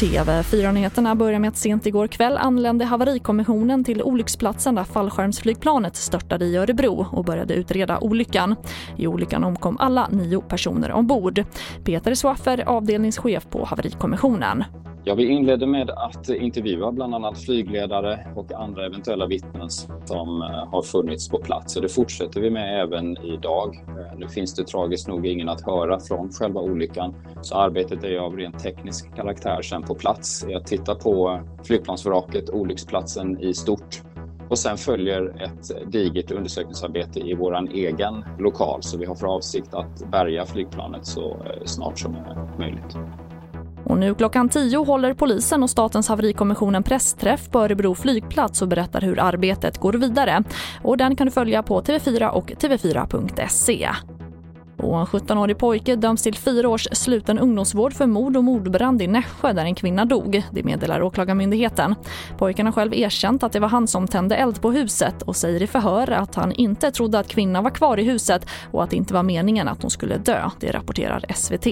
TV4-nyheterna börjar med att sent igår kväll anlände haverikommissionen till olycksplatsen där fallskärmsflygplanet störtade i Örebro och började utreda olyckan. I olyckan omkom alla nio personer ombord. Peter Swaffer, avdelningschef på haverikommissionen. Ja, vi inledde med att intervjua bland annat flygledare och andra eventuella vittnen som eh, har funnits på plats. Och det fortsätter vi med även idag. Eh, nu finns det tragiskt nog ingen att höra från själva olyckan, så arbetet är av rent teknisk karaktär sen på plats. att titta på flygplansvraket, olycksplatsen i stort och sen följer ett digert undersökningsarbete i vår egen lokal så vi har för avsikt att bärga flygplanet så eh, snart som möjligt. Och nu klockan 10 håller polisen och Statens haverikommission en pressträff på Örebro flygplats och berättar hur arbetet går vidare. Och den kan du följa på TV4 och tv4.se. Och en 17-årig pojke döms till fyra års sluten ungdomsvård för mord och mordbrand i Nässjö där en kvinna dog. Det meddelar Åklagarmyndigheten. Pojken har själv erkänt att det var han som tände eld på huset och säger i förhör att han inte trodde att kvinnan var kvar i huset och att det inte var meningen att hon skulle dö. Det rapporterar SVT.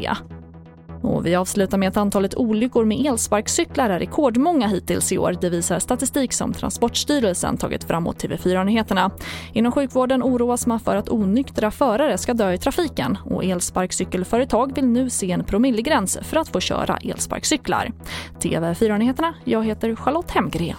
Och vi avslutar med att antalet olyckor med elsparkcyklar är rekordmånga hittills i år. Det visar statistik som Transportstyrelsen tagit fram åt TV4-nyheterna. Inom sjukvården oroas man för att onyktra förare ska dö i trafiken och elsparkcykelföretag vill nu se en promillegräns för att få köra elsparkcyklar. TV4-nyheterna, jag heter Charlotte Hemgren.